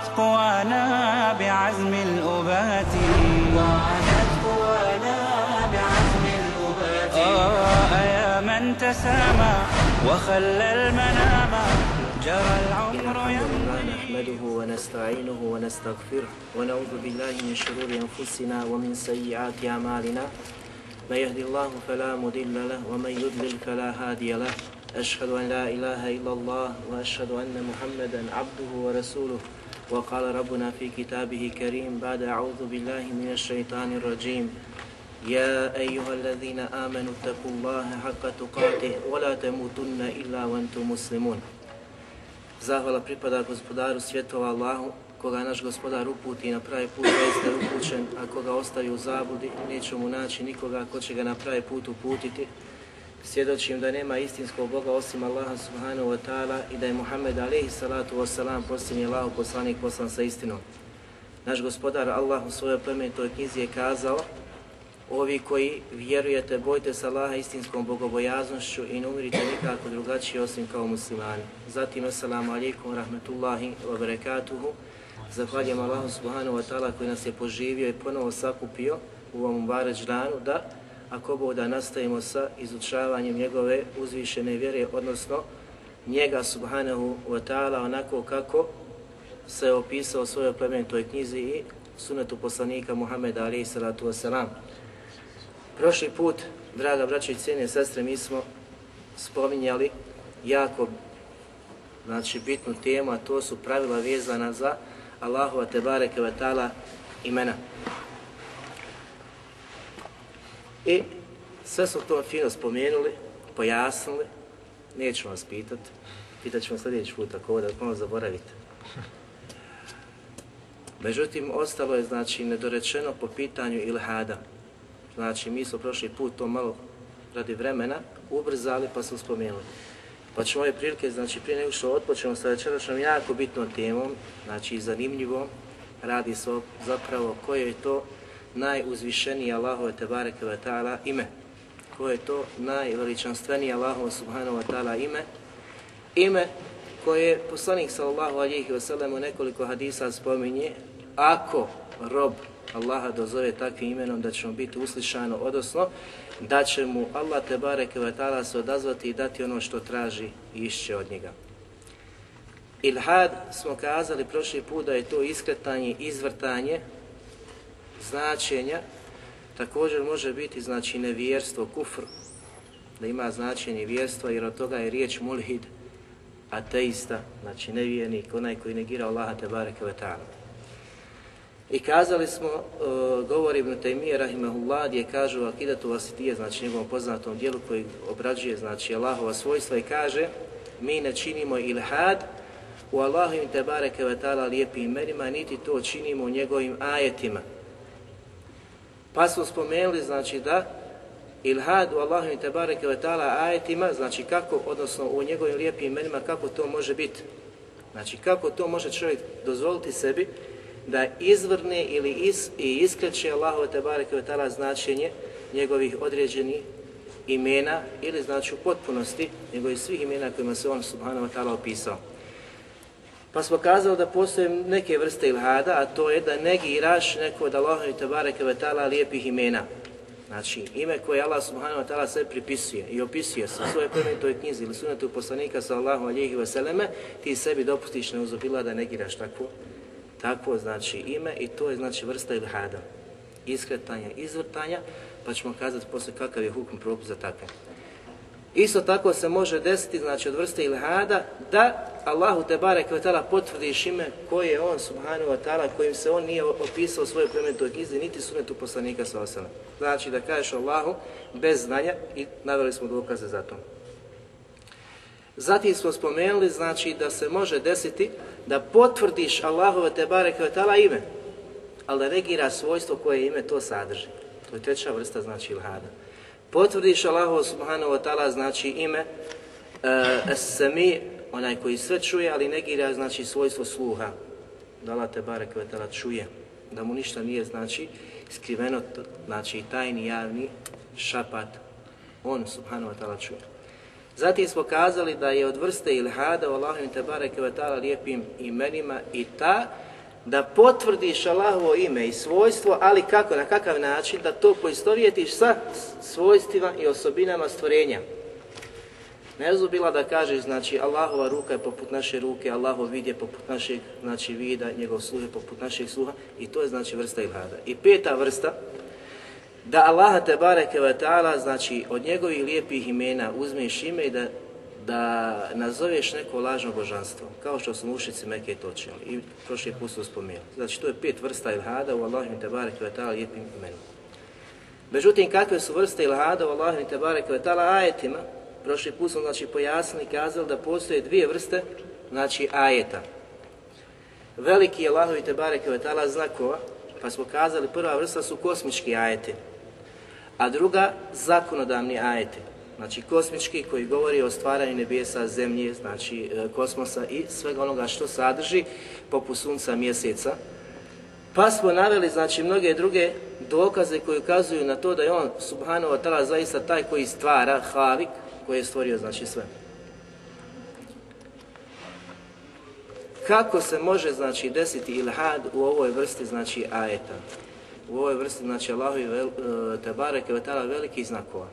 وعادت قوانا بعزم الأبات. وعادت قوانا بعزم الأبات. آه يا من تسامى وخلى المنام. جرى العمر الحمد لله يمضي نحمده ونستعينه ونستغفره ونعوذ بالله من شرور أنفسنا ومن سيئات أعمالنا. من يهدي الله فلا مضل له ومن يضلل فلا هادي له. أشهد أن لا إله إلا الله وأشهد أن محمدا عبده ورسوله. وقال ربنا في كتابه كريم بعد أعوذ بالله من الشيطان الرجيم يا أيها الذين آمنوا اتقوا الله حق تقاته ولا تموتن إلا وأنتم مسلمون Zahvala pripada gospodaru svjetova Allahu, koga naš gospodar uputi na pravi put, zaista je upućen, a koga ostavi u zabudi, neće mu naći nikoga ko će ga na pravi put uputiti. Svjedočim da nema istinskog Boga osim Allaha subhanahu wa ta'ala i da je Muhammed alaihi salatu wasalam posljednji Allah poslanik poslan sa istinom. Naš gospodar Allah u svojoj plemenitoj knjizi je kazao Ovi koji vjerujete, bojte se Allaha istinskom bogobojaznošću i ne umirite nikako drugačije osim kao muslimani. Zatim, assalamu alaikum, rahmetullahi wa barakatuhu. Zahvaljujem Allahu subhanahu wa ta'ala koji nas je poživio i ponovo sakupio u ovom Bareć danu da ako Bog da nastavimo sa izučavanjem njegove uzvišene vjere, odnosno njega subhanahu wa ta'ala onako kako se je opisao u svojoj plemenitoj knjizi i sunetu poslanika Muhammeda alaihi salatu wasalam. Prošli put, draga braća i cijene sestre, mi smo spominjali jako znači, bitnu temu, a to su pravila vezana za Allahova tebareke wa ta'ala imena. I sve smo to fino spomenuli, pojasnili, neću vas pitat, pitat vam sljedeći put ako ovo da malo zaboravite. Međutim, ostalo je znači nedorečeno po pitanju ilhada. Znači, mi smo prošli put to malo radi vremena ubrzali pa smo spomenuli. Pa ćemo ove prilike, znači prije nego što otpočemo sa večerašnjom jako bitnom temom, znači i zanimljivom, radi se o zapravo koje je to najuzvišenije Allahove Tebareke ve Ta'ala ime. Koje je to najveličanstvenije Allahove Subhanahu wa Ta'ala ime. Ime koje je poslanik sallallahu alihi wasallam u nekoliko hadisa spominje, ako rob Allaha dozove takvim imenom da će mu biti uslišano, odnosno da će mu Allah te bareke ve ta'ala se odazvati i dati ono što traži i išće od njega. Ilhad smo kazali prošli put da je to iskretanje, izvrtanje značenja, također može biti znači nevjerstvo, kufr, da ima značenje vjerstva jer od toga je riječ mulhid, ateista, znači nevjernik, onaj koji negira Allaha te bareke ve ta'ala. I kazali smo, e, uh, govori Ibn Taymiye rahimahullah, gdje kažu akidatu vasitije, znači njegovom poznatom dijelu koji obrađuje, znači Allahova svojstva i kaže mi ne činimo ilhad u Allahovim te bareke ve ta'ala lijepim imenima, niti to činimo u njegovim ajetima. Pa smo spomenuli, znači da ilhad u Allahu te bareke ve ta'ala ajetima, znači kako, odnosno u njegovim lijepim imenima, kako to može biti. Znači kako to može čovjek dozvoliti sebi da izvrne ili is, i iskreće Allahove tebareke ve ta'ala značenje njegovih određenih imena ili znači u potpunosti njegovih svih imena kojima se on subhanahu wa ta'ala opisao. Pa smo kazali da postoje neke vrste ilhada, a to je da negiraš neko od Allahove tebareke ve ta'ala lijepih imena. Znači, ime koje Allah subhanahu wa ta'ala sve pripisuje i opisuje se u svojoj plemenitoj knjizi ili sunetu poslanika sallahu alihi vseleme, ti sebi dopustiš neuzobila da negiraš takvo takvo znači ime i to je znači vrsta ilhada, iskretanja, izvrtanja, pa ćemo kazati posle kakav je hukm propis za takve. Isto tako se može desiti, znači od vrste ilhada, da Allahu te bare vetala potvrdiš ime koje je on, subhanahu wa ta'ala, kojim se on nije opisao svoju svojoj plemenitoj knjizi, niti sunetu poslanika sa osana. Znači da kažeš Allahu bez znanja i naveli smo dokaze za to. Zatim smo spomenuli, znači, da se može desiti da potvrdiš Allahove te bareke vetala ime, ali da negira svojstvo koje ime to sadrži. To je treća vrsta, znači, ilhada. Potvrdiš Allahu subhanahu wa ta'ala, znači, ime e, uh, sami onaj koji sve čuje, ali negira, znači, svojstvo sluha. Da Allah te barek ve ta'ala čuje, da mu ništa nije, znači, skriveno, znači, tajni, javni šapat. On, subhanahu wa ta'ala, čuje. Zatim smo kazali da je od vrste ilhada u Allahom te barek ve ta'ala lijepim imenima i ta da potvrdiš Allahovo ime i svojstvo, ali kako, na kakav način, da to poistovjetiš sa svojstvima i osobinama stvorenja. Ne bila da kažeš, znači, Allahova ruka je poput naše ruke, Allahov vid je poput našeg, znači, vida, njegov sluh je poput našeg sluha i to je, znači, vrsta ilhada. I peta vrsta, da Allaha te bareke ve taala znači od njegovih lijepih imena uzmeš ime i da da nazoveš neko lažno božanstvo, kao što su mušici Mekke to činili i prošli put su spomenuli. Znači to je pet vrsta ilhada u Allahim te bareke ve lijepim imenom. Međutim, kakve su vrste ilhada u Allahim te bareke ve ajetima? Prošli put smo znači pojasnili kazali da postoje dvije vrste znači ajeta. Veliki je Allahovi te bareke ve znakova, pa smo kazali prva vrsta su kosmički ajeti a druga zakonodavni ajeti. Znači kosmički koji govori o stvaranju nebesa, zemlje, znači e, kosmosa i svega onoga što sadrži, poput sunca, mjeseca. Pa smo naveli znači mnoge druge dokaze koji ukazuju na to da je on subhanahu wa ta'ala zaista taj koji stvara, havik, koji je stvorio znači sve. Kako se može znači desiti ilhad u ovoj vrsti znači ajeta? u ovoj vrsti, znači Allahovi vel, e, uh, te bareke vetala veliki znakova.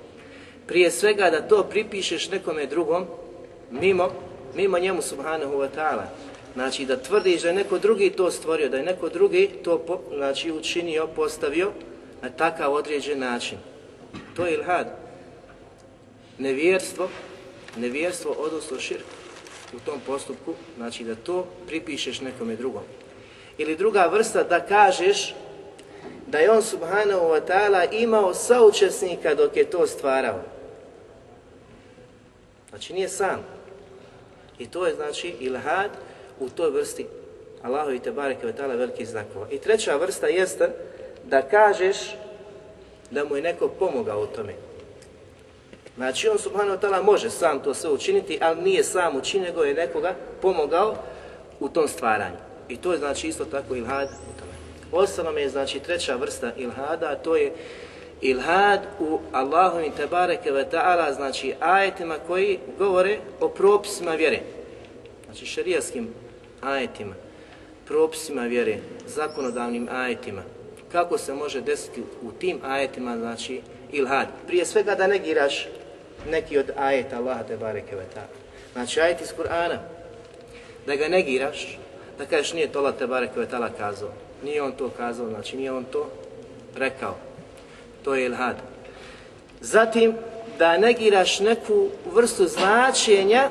Prije svega da to pripišeš nekome drugom, mimo, mimo njemu subhanahu wa ta'ala. Znači da tvrdiš da je neko drugi to stvorio, da je neko drugi to po, znači, učinio, postavio na takav određen način. To je ilhad. Nevjerstvo, nevjerstvo odnosno širk u tom postupku, znači da to pripišeš nekome drugom. Ili druga vrsta da kažeš da je on subhanahu wa ta'ala imao saučesnika dok je to stvarao. Znači nije sam. I to je znači ilhad u toj vrsti Allahu i Tebareke ve ta'ala veliki znakova. I treća vrsta jeste da kažeš da mu je neko pomogao u tome. Znači on subhanahu wa ta'ala može sam to sve učiniti, ali nije sam učinio, nego je nekoga pomogao u tom stvaranju. I to je znači isto tako ilhad u tome. Ostalom je znači treća vrsta ilhada, to je ilhad u Allahu i tebareke ve ta'ala, znači ajetima koji govore o propisima vjere. Znači šarijaskim ajetima, propisima vjere, zakonodavnim ajetima. Kako se može desiti u tim ajetima, znači ilhad? Prije svega da negiraš neki od ajeta Allaha te bareke ve ta'ala. Znači ajet iz Kur'ana, da ga negiraš, da kažeš nije to Allah te bareke ve ta'ala kazao Nije on to kazao, znači nije on to rekao. To je ilhad. Zatim, da negiraš neku vrstu značenja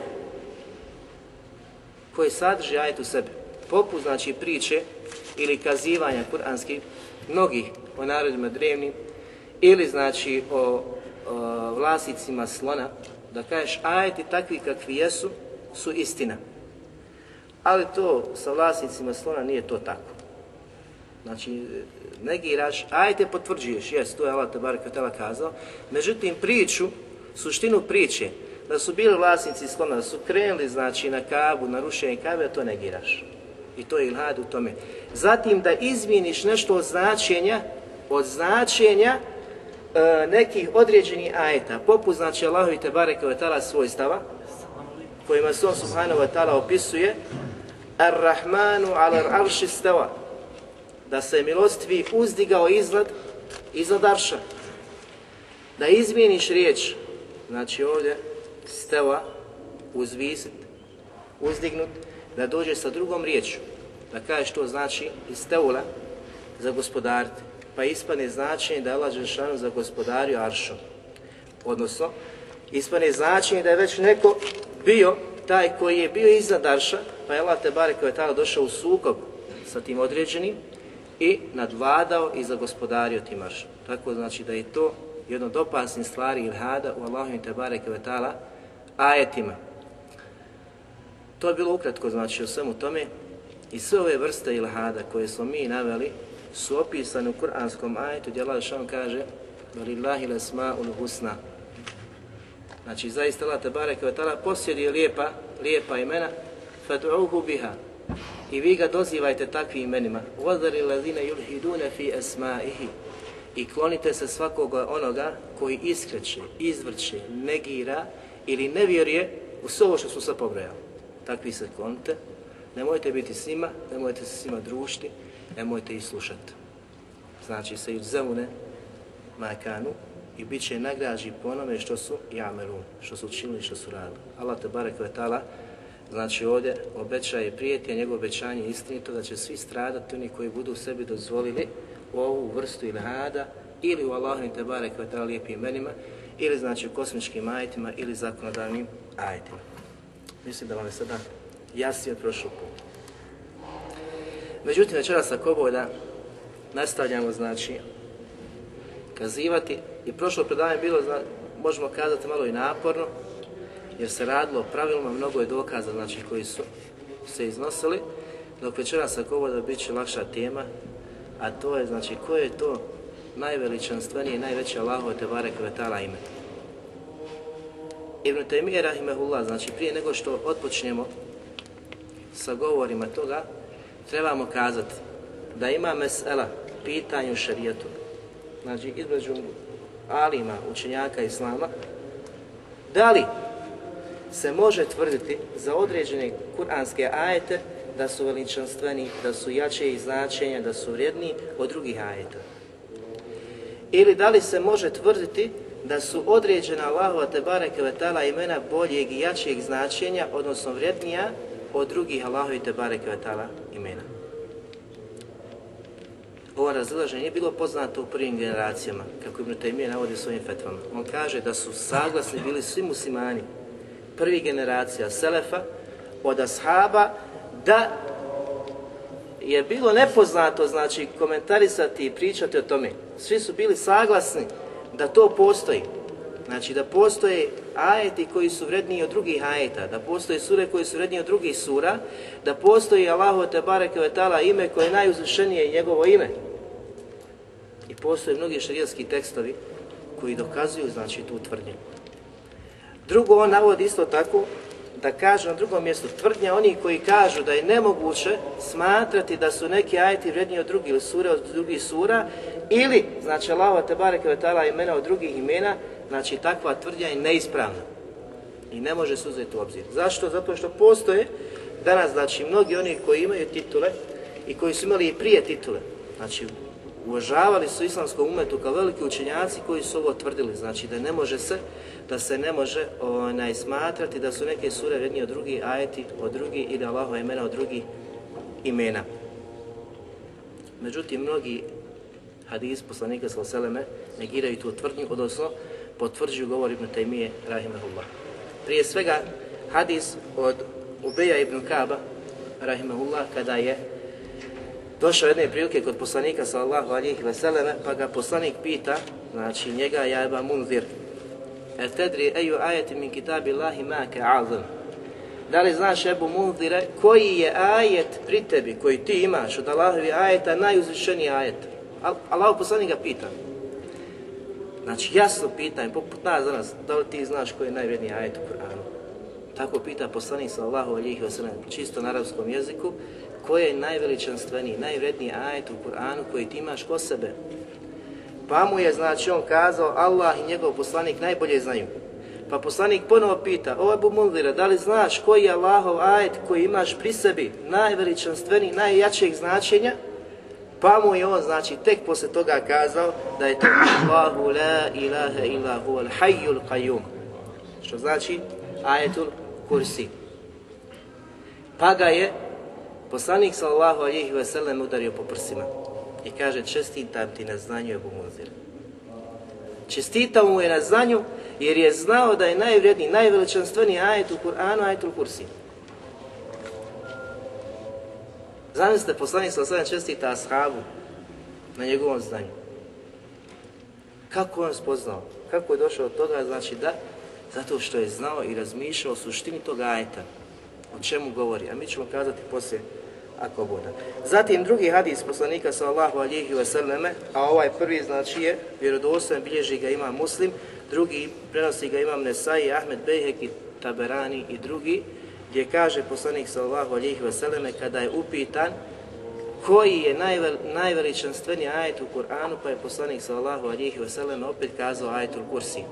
koje sadrži ajet u sebi. Poput, znači, priče ili kazivanja kuranskih, mnogih o narodima drevnim, ili, znači, o, o vlasnicima slona, da kažeš ajeti takvi kakvi jesu, su istina. Ali to sa vlasnicima slona nije to tako. Znači, negiraš, ajte potvrđuješ, jes, to je Allah Tabarak Vatala kazao. Međutim, priču, suštinu priče, da su bili vlasnici slona, da su krenuli, znači, na kabu, na rušenje kabe, to negiraš. I to je ilhad u tome. Zatim, da izmijeniš nešto od značenja, od značenja e, nekih određenih ajeta, poput, znači, Allahu i Tabarak Vatala svojstava, kojima se on Subhanahu wa ta'ala opisuje, Ar-Rahmanu ala arši stava, da se milostvi uzdigao iznad, iznad arša. Da izmijeniš riječ, znači ovdje steva, uzvisit, uzdignut, da dođe sa drugom riječu. Da kažeš to znači iz teula za gospodarite. Pa ispane značenje da je Allah Žešanu za gospodariju aršom. Odnosno, ispane značenje da je već neko bio taj koji je bio iznad arša, pa je Allah Tebare koji je tada došao u sukob sa tim određenim, i nadvladao i zagospodario ti marš. Tako znači da je to jedno od opasnih stvari ilhada u Allahu i Tebare Kvetala ajetima. To je bilo ukratko, znači, o svemu tome. I sve ove vrste ilhada koje smo mi naveli su opisane u kuranskom ajetu gdje Allah šan kaže Valillahi lasma'ul husna. Znači, zaista Allah Tebare Kvetala ve ta'ala posjeduje lijepa, lijepa imena fad'uhu biha i vi ga dozivajte takvim imenima. Vodari lazine yulhiduna fi asma'ihi. I klonite se svakog onoga koji iskreće, izvrće, negira ili ne vjeruje u sve ovo što su sad pobrojali. Takvi se klonite. Nemojte biti s njima, nemojte se s njima društi, nemojte ih slušati. Znači se i zemune makanu i bit će nagrađi po onome što su jamerun, što su učinili, što su radili. Allah te barek ve ta'ala, Znači ovdje obećaje prijeti, a njegovo obećanje je istinito da će svi stradati oni koji budu sebi dozvolili u ovu vrstu ilhada ili u Allahovim te barek ve lijepim imenima ili znači u kosmičkim ajetima ili zakonodavnim ajetima. Mislim da vam je sada jasnije od prošlog puta. Međutim, večeras ako ovo da nastavljamo, znači, kazivati i prošlo predavanje bilo, možemo kazati malo i naporno, jer se radilo pravilno, mnogo je dokaza, znači, koji su se iznosili, dok večera sa govoda bit će lakša tema, a to je, znači, koje je to najveličanstvenije i najveće Allahove Tebare Kvetala ime. Ibn Taymiye Rahimehullah, znači prije nego što otpočnemo sa govorima toga, trebamo kazati da ima mesela pitanje u šarijetu, znači između alima, učenjaka Islama, da li se može tvrditi za određene kuranske ajete da su veličanstveni, da su jače i značenja, da su vrijedni od drugih ajeta. Ili da li se može tvrditi da su određena Allahova te bareke vetala imena boljeg i jačeg značenja, odnosno vrijednija od drugih Allahovi te bareke vetala imena. Ovo razilaženje nije bilo poznato u prvim generacijama, kako Ibn Taymiye navodi svojim fetvama. On kaže da su saglasni bili svi muslimani, prvi generacija Selefa, od ashaba, da je bilo nepoznato, znači, komentarisati i pričati o tome. Svi su bili saglasni da to postoji. Znači da postoje ajeti koji su vredniji od drugih ajeta, da postoje sure koji su vredniji od drugih sura, da postoji Allahu te bareke ve taala ime koje je najuzvišenije njegovo ime. I postoje mnogi šerijski tekstovi koji dokazuju znači tu tvrdnju. Drugo on navodi isto tako da kaže na drugom mjestu tvrdnja oni koji kažu da je nemoguće smatrati da su neki ajeti vredniji od drugih ili sure od drugih sura ili, znači Allahova Tebare Kvetala imena od drugih imena, znači takva tvrdnja je neispravna i ne može se uzeti u obzir. Zašto? Zato što postoje danas, znači, mnogi oni koji imaju titule i koji su imali i prije titule, znači, uvažavali su islamskom umetu kao veliki učenjaci koji su ovo tvrdili, znači da ne može se da se ne može onaj smatrati da su neke sure jedni od drugi, ajeti od drugi ili Allahova imena od drugi imena. Međutim, mnogi hadis poslanika s.a.v. negiraju tu tvrdnju, odnosno potvrđuju govor Ibn Taymije rahimahullah. Prije svega, hadis od Ubeja ibn Kaba, rahimahullah, kada je došao jedne prilike kod poslanika sallallahu alihi veseleme, pa ga poslanik pita, znači njega ja eba munzir, e tedri eju ajeti min kitabi Allahi make azam. Da li znaš Ebu Munzire, koji je ajet pri tebi, koji ti imaš od Allahovi ajeta, najuzvišeniji ajet? Allah poslanik ga pita. Znači, jasno pitanje, poput nas danas, da li ti znaš koji je najvredniji ajet u Kur'anu? Tako pita poslanik sallallahu alihi wasallam, čisto na arabskom jeziku, koji je najveličanstveniji, najvredniji ajet u Kur'anu koji ti imaš ko sebe? Pa mu je, znači, on kazao, Allah i njegov poslanik najbolje znaju. Pa poslanik ponovo pita, o Ebu Mundira, da li znaš koji je Allahov ajet koji imaš pri sebi, najveličanstveniji, najjačeg značenja? Pa mu je on, znači, tek posle toga kazao da je to Allahu la ilaha illa huval al-hayyul qayyum. Što znači ajetul kursi. Pa ga je poslanik sallallahu alejhi ve sellem udario po prsima i kaže čestitam ti na znanju Ebu Munzir. Čestitao mu je na znanju jer je znao da je najvredniji, najveličanstveniji ajet u Kur'anu, ajetul kursi. Zamislite, poslanik sa osvijem čestita ashabu na njegovom znanju. Kako on spoznao? Kako je došao od toga? Znači da, zato što je znao i razmišljao o suštini toga ajeta, o čemu govori, a mi ćemo kazati poslije ako bude. Zatim drugi hadis poslanika sallallahu alihi wasallame, a ovaj prvi znači je vjerodostojan, bilježi ga ima muslim, drugi prenosi ga imam Nesai, Ahmed Bejhek i Taberani i drugi, gdje kaže poslanik sallallahu alihi wasallame kada je upitan koji je najvel, najveličanstveniji ajet u Kur'anu, pa je poslanik sallallahu alihi wasallam opet kazao ajetul kursi.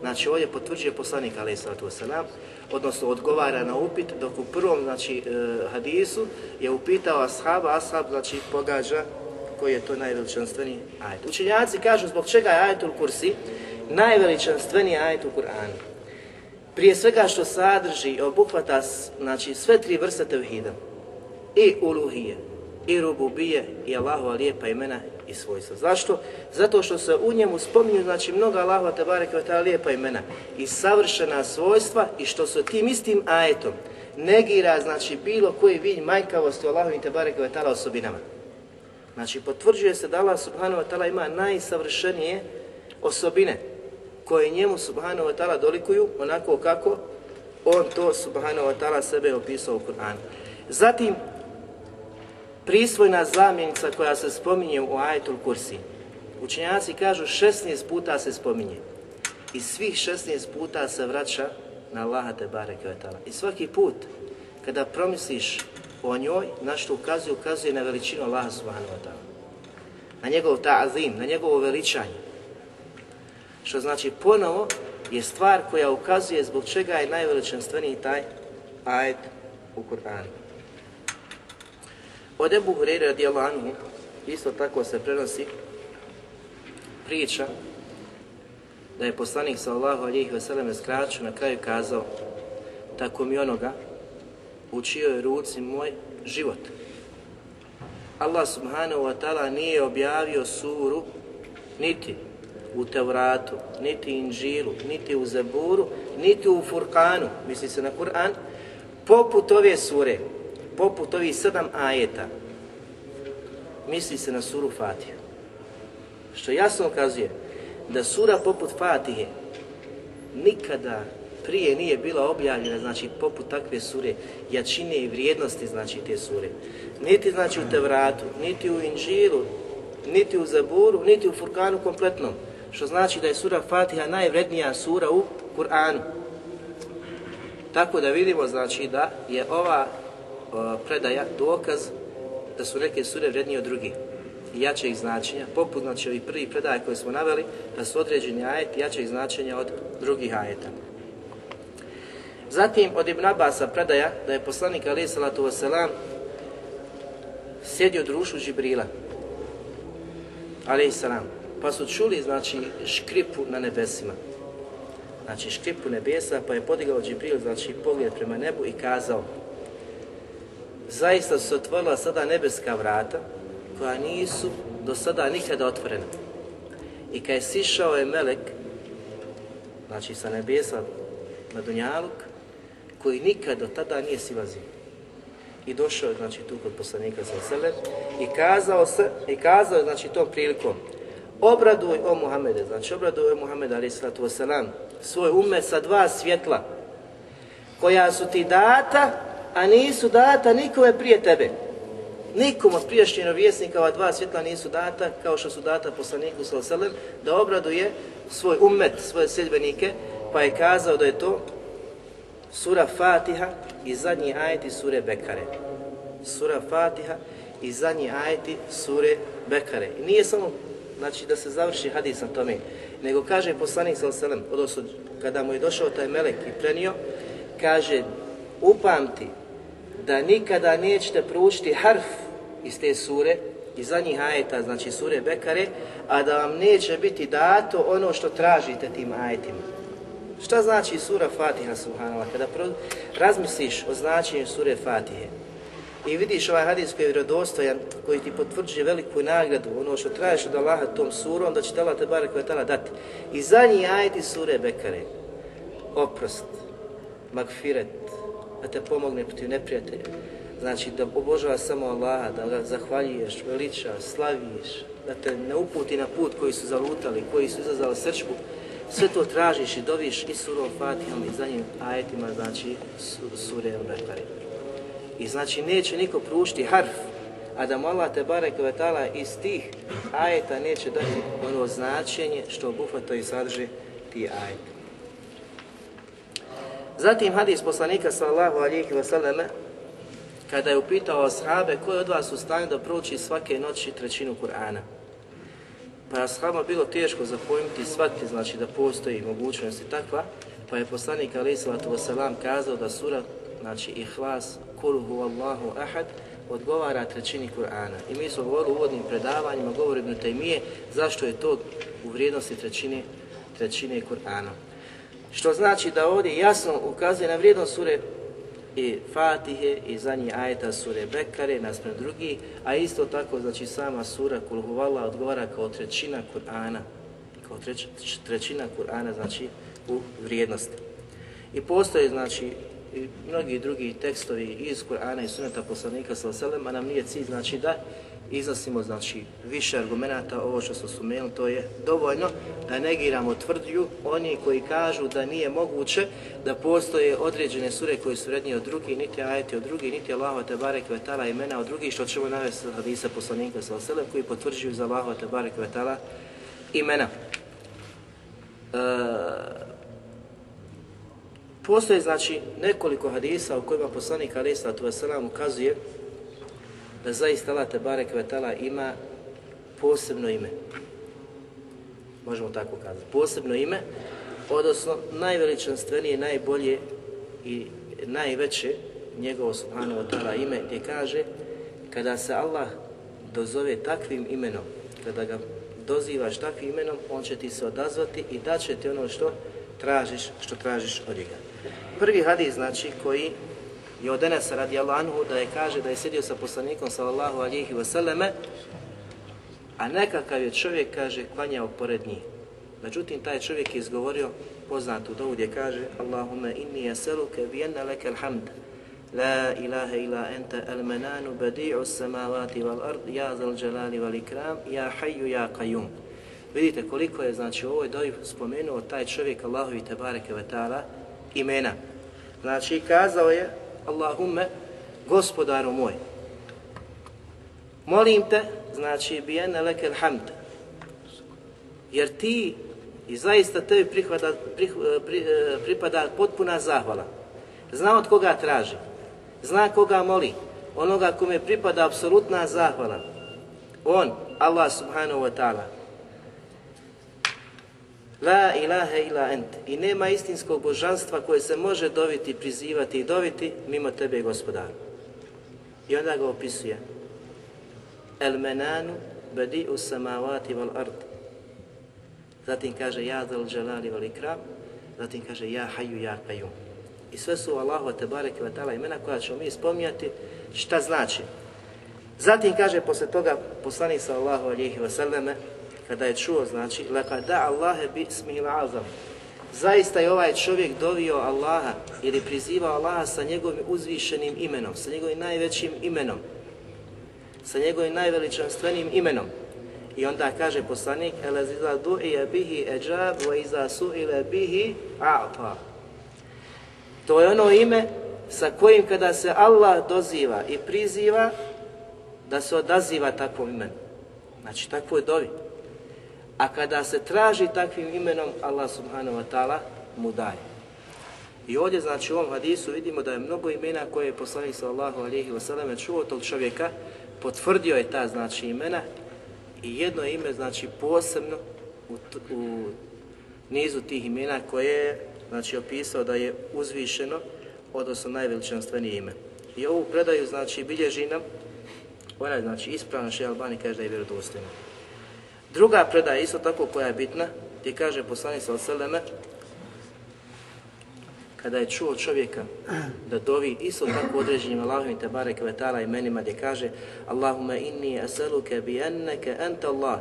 Znači ovdje potvrđuje poslanik alaihi sallatu wasallam, odnosno odgovara na upit, dok u prvom znači, e, hadisu je upitao ashaba, ashab znači pogađa koji je to najveličanstveniji ajet. Učenjaci kažu zbog čega je ajetul kursi najveličanstveniji ajet u Kur'anu. Prije svega što sadrži i obuhvata znači, sve tri vrste tevhida. I uluhije, i rububije, i Allahova lijepa imena i svojstva. Zašto? Zato što se u njemu spominju znači mnoga Allahova te bareke ta lijepa imena i savršena svojstva i što se tim istim ajetom negira znači bilo koji vid majkavosti Allahovim te bareke ta osobinama. Znači potvrđuje se da Allah subhanahu wa ta'ala ima najsavršenije osobine koje njemu subhanahu wa ta'ala dolikuju onako kako on to subhanahu wa ta'ala sebe opisao u Kur'anu. Zatim prisvojna zamjenica koja se spominje u ajetul kursi. Učenjaci kažu 16 puta se spominje. I svih 16 puta se vraća na Allaha te bareke ve I svaki put kada promisliš o njoj, na što ukazuje, ukazuje na veličinu Allaha subhanahu wa ta'ala. Na njegov ta'azim, na njegovo veličanje. Što znači ponovo je stvar koja ukazuje zbog čega je najveličanstveniji taj ajet u Kur'anu. Od Ebu Hureyre radijallahu anhu, isto tako se prenosi priča da je poslanik sallahu alihi sellem skraću na kraju kazao tako mi onoga u čijoj ruci moj život. Allah subhanahu wa ta'ala nije objavio suru niti u Tevratu, niti Inžilu, niti u Zaburu, niti u Furkanu, misli se na Kur'an, poput ove sure poput ovih sedam ajeta, misli se na suru Fatiha. Što jasno ukazuje da sura poput Fatihe nikada prije nije bila objavljena, znači poput takve sure, jačine i vrijednosti znači te sure. Niti znači u Tevratu, niti u Inžilu, niti u Zaburu, niti u Furkanu kompletnom. Što znači da je sura Fatiha najvrednija sura u Kur'anu. Tako da vidimo znači da je ova E, predaja dokaz da su neke sure vrednije od drugih i jačeg značenja, poput znači ovih prvi predaje koje smo naveli, da su određeni ajet jačeg značenja od drugih ajeta. Zatim od Ibn Abasa predaja da je poslanik alaih salatu wasalam sjedio društvu Žibrila alaih salam pa su čuli znači škripu na nebesima znači škripu nebesa pa je podigao Džibril znači pogled prema nebu i kazao zaista su se otvorila sada nebeska vrata koja nisu do sada nikada otvorena. I kad je sišao je melek, znači sa nebesa na Dunjaluk, koji nikad do tada nije silazio. I došao je znači tu kod poslanika sa sebe i kazao se i kazao je znači tom prilikom obraduj o Muhammede, znači obraduj o Muhammede ali sallatu wasalam, svoj ume sa dva svjetla koja su ti data a nisu data nikome prije tebe. Nikom od prijašnjih vjesnika ova dva svjetla nisu data, kao što su data poslaniku Salasalem, da obraduje svoj umet, svoje sedbenike, pa je kazao da je to sura Fatiha i zadnji ajeti sure Bekare. Sura Fatiha i zadnji ajeti sure Bekare. I nije samo znači, da se završi hadis na tome, nego kaže poslanik Salasalem, odnosno kada mu je došao taj melek i prenio, kaže, upamti da nikada nećete proučiti harf iz te sure, iz zadnjih ajeta, znači sure Bekare, a da vam neće biti dato ono što tražite tim ajetima. Šta znači sura Fatiha, subhanallah, kada pro... razmisliš o značenju sure Fatihe i vidiš ovaj hadis koji je vjerodostojan, koji ti potvrđuje veliku nagradu, ono što tražiš od Allaha tom surom, da će te Allah te koja tala dati. I zadnji ajeti sure Bekare, oprost, magfiret, da te pomogne protiv neprijatelja. Znači da obožava samo Allaha, da ga zahvaljuješ, veličaš, slaviš, da te ne uputi na put koji su zalutali, koji su izazvali srčku. Sve to tražiš i doviš i surom Fatihom i za njim ajetima, znači sure Al-Bekari. I znači neće niko prušti harf, a da mu Allah te barek vetala iz tih ajeta neće dati ono značenje što obuhvata i sadrži ti ajeti. Zatim hadis poslanika sallallahu alihi wasallam kada je upitao ashabe ko je od vas u stanju da prouči svake noći trećinu Kur'ana. Pa je ashabima bilo teško zapojmiti i shvatiti, znači da postoji mogućnost i takva, pa je poslanik alihi sallatu wasallam kazao da sura, znači ihlas, kulhu Allahu ahad, odgovara trećini Kur'ana. I mi smo govorili u uvodnim predavanjima, govori Ibn Taymije, zašto je to u vrijednosti trećine, trećine Kur'ana. Što znači da ovdje jasno ukazuje na vrijednost sure i Fatihe i zadnji ajeta sure Bekare naspred drugi, a isto tako znači sama sura Kulhuvala odgovara kao trećina Kur'ana, kao treć, trećina Kur'ana znači u vrijednosti. I postoje znači i mnogi drugi tekstovi iz Kur'ana i Sunneta poslanika sallallahu alejhi ve sellem, a nam nije cilj znači da iznosimo znači više argumenata, ovo što smo spomenuli, to je dovoljno da negiramo tvrdnju oni koji kažu da nije moguće da postoje određene sure koje su vrednije od drugi, niti ajeti od drugi, niti Allahova te barek vetala imena od drugih, što ćemo navesti od hadisa poslanika sa oselem koji potvrđuju za Allahova te barek vetala imena. E, postoje znači nekoliko hadisa u kojima poslanik alaih tu wasalam ukazuje da zaista Allah Tebarek Vetala ima posebno ime. Možemo tako kazati. Posebno ime, odnosno najveličanstvenije, najbolje i najveće njegovo subhanahu wa ta'ala ime gdje kaže kada se Allah dozove takvim imenom, kada ga dozivaš takvim imenom, on će ti se odazvati i daće ti ono što tražiš, što tražiš od njega. Prvi hadis znači koji i od Enesa radijallahu anhu da je kaže da je sjedio sa poslanikom sallallahu alihi wasallame, a nekakav je čovjek, kaže, klanjao pored njih. Međutim, taj čovjek je izgovorio poznatu dovu gdje kaže Allahumma inni yasaluke bi anna alhamd la ilaha illa anta al-mananu badi'u as-samawati wal ard ya zal jalali wal ikram ya hayyu ya qayyum Vidite koliko je znači u ovoj dovi spomenuo taj čovjek Allahovi tebareke ve taala imena. Znači kazao je Allahumme, gospodaru moj, molim te, znači, bijene lekel hamd, jer ti i zaista tebi prihvada, eh, pri, pri, pripada potpuna zahvala. Zna od koga traži, zna koga moli, onoga kome pripada apsolutna zahvala. On, Allah subhanahu wa ta'ala, La ilaha ila ent. I nema istinskog božanstva koje se može doviti, prizivati i doviti mimo tebe, gospodaru. I onda ga opisuje. El menanu badi u samavati val ard. Zatim kaže ja dal dželali val ikram. Zatim kaže ja haju ja kajum. I sve su Allahu te bareke ve taala imena koja ćemo mi spominjati šta znači. Zatim kaže posle toga poslanik sallallahu alejhi ve selleme kada je čuo, znači, laka da Allahe bi azam. Zaista je ovaj čovjek dovio Allaha ili prizivao Allaha sa njegovim uzvišenim imenom, sa njegovim najvećim imenom, sa njegovim najveličanstvenim imenom. I onda kaže poslanik, ele ziza du'ije bihi eđab, wa iza su'ile bihi a'ta. To je ono ime sa kojim kada se Allah doziva i priziva, da se odaziva takvom imenu. Znači, takvo je dovi. A kada se traži takvim imenom, Allah subhanahu wa ta'ala mu daje. I ovdje, znači, u ovom hadisu vidimo da je mnogo imena koje je poslanik sallahu alihi wasallam čuo tog čovjeka, potvrdio je ta, znači, imena i jedno ime, znači, posebno u, u nizu tih imena koje znači, je, znači, opisao da je uzvišeno, odnosno najveličanstvenije ime. I ovu predaju, znači, bilježi nam, ona je, znači, ispravna še Albani kaže da je vjerodostojna. Druga predaja isto tako koja je bitna, gdje kaže poslanik sa oseleme, kada je čuo čovjeka da dovi isto tako određenim Allahovim te barek vetala imenima gdje kaže Allahumma inni asaluke bi enneke anta Allah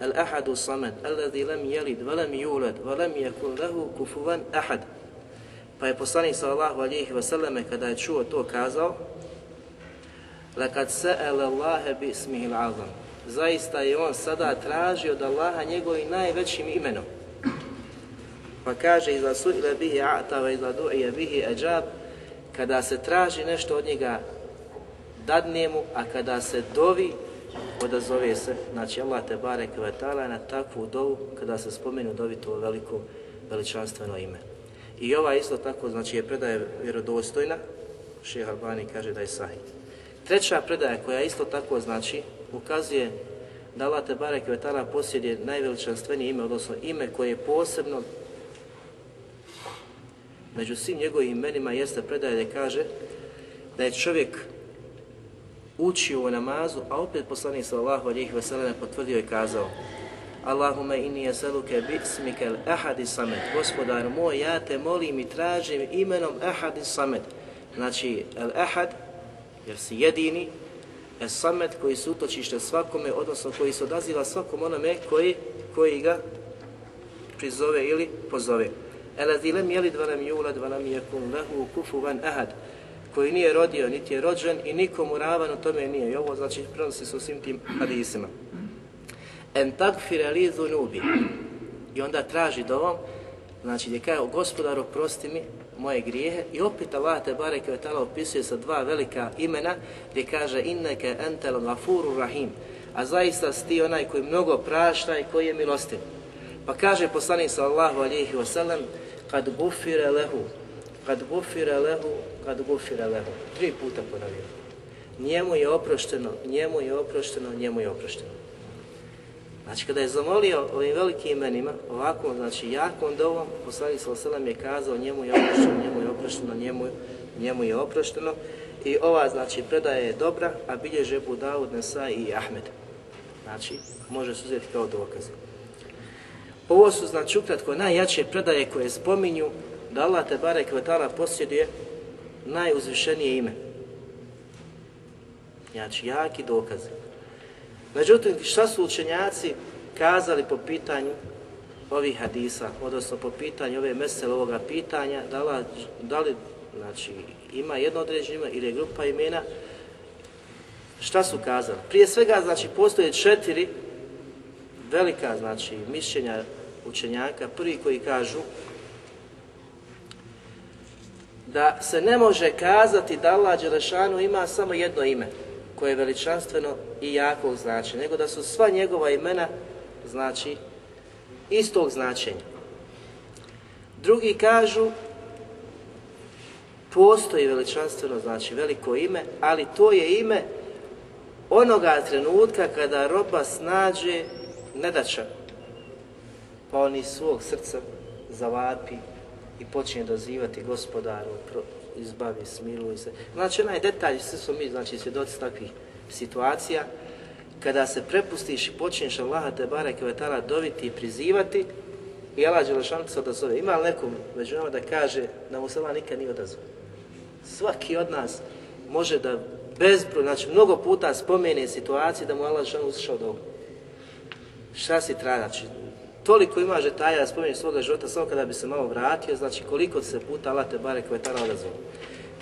al ahadu samad alladhi lam yalid wa lam yulad wa lam yakun lahu kufuwan ahad. Pa je poslanik sallallahu alejhi ve selleme kada je čuo to kazao lakad sa'ala Allah bi ismihi al-azam zaista je on sada tražio od Allaha njegovim najvećim imenom. Pa kaže, iza suile bihi a'tava, iza du'ije bihi ajab kada se traži nešto od njega, dadne mu, a kada se dovi, odazove se, znači Allah te barek vetala na takvu dovu, kada se spomenu dovi to veliko veličanstveno ime. I ova isto tako, znači je predaje vjerodostojna, šeha Albani kaže da je sahih. Treća predaja koja isto tako znači, ukazuje da Allah te barek vetala posjeduje najveličanstvenije ime, odnosno ime koje je posebno među svim njegovim imenima jeste predaje da kaže da je čovjek učio u namazu, a opet poslanik sallallahu alejhi ve sellem potvrdio i kazao Allahumma inni yasaluka bi ismika al-ahad samad Gospodar moj, ja te molim i tražim imenom ahad samad Znači, al-ahad, jer si jedini, Esamet koji su utočište svakome, odnosno koji se odaziva svakom onome koji, koji ga prizove ili pozove. Elazi lem jelid vanem julad valam lehu kufu van ahad koji nije rodio, niti je rođen i nikomu ravan u tome nije. I ovo znači prenosi se u svim tim hadisima. En tagfir li zunubi. I onda traži dovom, znači gdje kaže, gospodaru, prosti mi moje grijehe. I opet Allah te barek je tala opisuje sa dva velika imena gdje kaže inneke entel gafurur rahim. A zaista si onaj koji mnogo prašta i koji je milostiv. Pa kaže poslanik sallahu alihi wasallam, kad gufire lehu, kad gufire lehu, kad gufire lehu. Tri puta ponovio. Njemu je oprošteno, njemu je oprošteno, njemu je oprošteno. Znači, kada je zamolio ovim velikim imenima, ovako, znači, jakom dovom, poslanik sa osalam je kazao njemu je oprošteno, njemu je oprošteno, njemu, njemu je oprošteno. I ova, znači, predaja je dobra, a bilježe Ebu Dawud, Nesa i Ahmed. Znači, može se uzeti kao dokaz. Ovo su, znači, ukratko, najjače predaje koje spominju da Allah te bare kvetala posjeduje najuzvišenije ime. Znači, jaki dokaz. Međutim, šta su učenjaci kazali po pitanju ovih hadisa, odnosno po pitanju ove mesele ovoga pitanja, da li, da li znači, ima jedno određeno ime ili je grupa imena, šta su kazali? Prije svega, znači, postoje četiri velika, znači, mišljenja učenjaka. Prvi koji kažu da se ne može kazati da Allah Đelešanu ima samo jedno ime koje je veličanstveno i jakog značenja, nego da su sva njegova imena znači istog značenja. Drugi kažu postoji veličanstveno, znači veliko ime, ali to je ime onoga trenutka kada roba snađe nedača, pa on iz svog srca zavapi i počinje dozivati gospodaru, izbavi, smiluj se. Znači, onaj detalj, svi smo mi, znači, svjedoci takvih situacija, kada se prepustiš i počneš Allaha te bareke ve taala doviti i prizivati i Allah dželle se odazove. Ima li nekom među nama da kaže da mu se Allah nikad nije odazvao? Svaki od nas može da bezbroj, znači mnogo puta spomene situacije da mu Allah dželle uslišao dobu. Šta si traži? Znači, toliko ima žetaja da spominje svoga života samo kada bi se malo vratio, znači koliko se puta Allah te barek vetara odazvao.